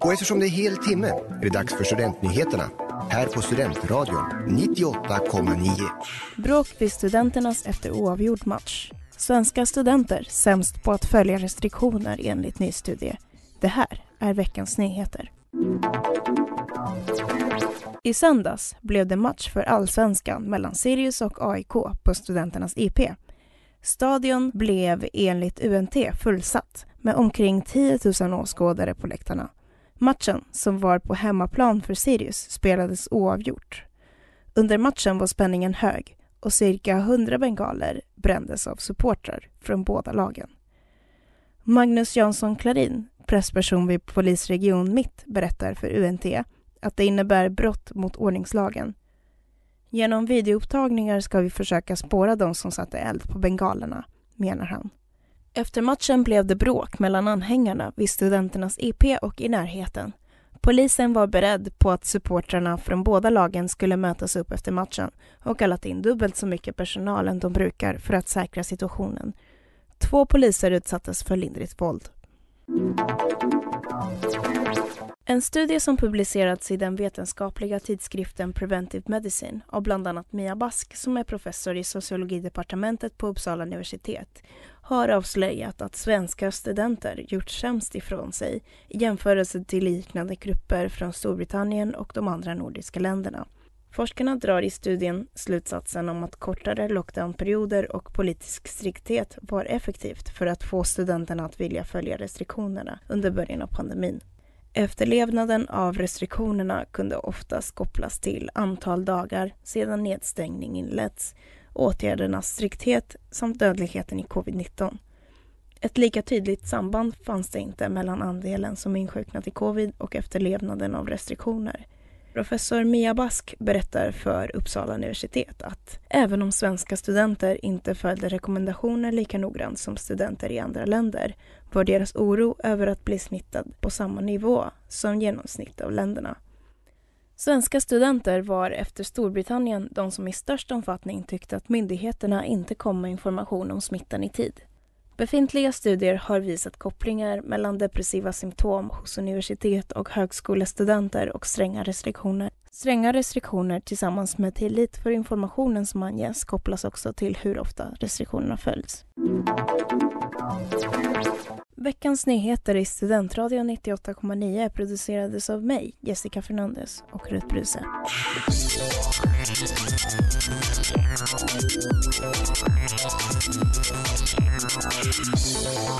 Och eftersom det är hel timme är det dags för Studentnyheterna här på Studentradion 98,9. Bråk vid studenternas efter oavgjord match. Svenska studenter sämst på att följa restriktioner enligt ny studie. Det här är veckans nyheter. I söndags blev det match för allsvenskan mellan Sirius och AIK på studenternas IP. Stadion blev enligt UNT fullsatt med omkring 10 000 åskådare på läktarna. Matchen, som var på hemmaplan för Sirius, spelades oavgjort. Under matchen var spänningen hög och cirka 100 bengaler brändes av supportrar från båda lagen. Magnus Jansson Klarin, pressperson vid Polisregion Mitt, berättar för UNT att det innebär brott mot ordningslagen. Genom videoupptagningar ska vi försöka spåra de som satte eld på bengalerna, menar han. Efter matchen blev det bråk mellan anhängarna vid studenternas IP och i närheten. Polisen var beredd på att supportrarna från båda lagen skulle mötas upp efter matchen och kallat in dubbelt så mycket personal än de brukar för att säkra situationen. Två poliser utsattes för lindrigt våld. En studie som publicerats i den vetenskapliga tidskriften Preventive Medicine av bland annat Mia Bask som är professor i sociologidepartementet på Uppsala universitet har avslöjat att svenska studenter gjort sämst ifrån sig i jämförelse till liknande grupper från Storbritannien och de andra nordiska länderna. Forskarna drar i studien slutsatsen om att kortare lockdownperioder och politisk strikthet var effektivt för att få studenterna att vilja följa restriktionerna under början av pandemin. Efterlevnaden av restriktionerna kunde oftast kopplas till antal dagar sedan nedstängning inletts, åtgärdernas strikthet samt dödligheten i covid-19. Ett lika tydligt samband fanns det inte mellan andelen som insjuknat i covid och efterlevnaden av restriktioner. Professor Mia Bask berättar för Uppsala universitet att även om svenska studenter inte följde rekommendationer lika noggrant som studenter i andra länder var deras oro över att bli smittad på samma nivå som genomsnitt av länderna. Svenska studenter var efter Storbritannien de som i störst omfattning tyckte att myndigheterna inte kom med information om smittan i tid. Befintliga studier har visat kopplingar mellan depressiva symptom hos universitet och högskolestudenter och stränga restriktioner. Stränga restriktioner tillsammans med tillit för informationen som anges kopplas också till hur ofta restriktionerna följs. Veckans nyheter i Studentradion 98,9 producerades av mig, Jessica Fernandez och Rut Bruse. ま。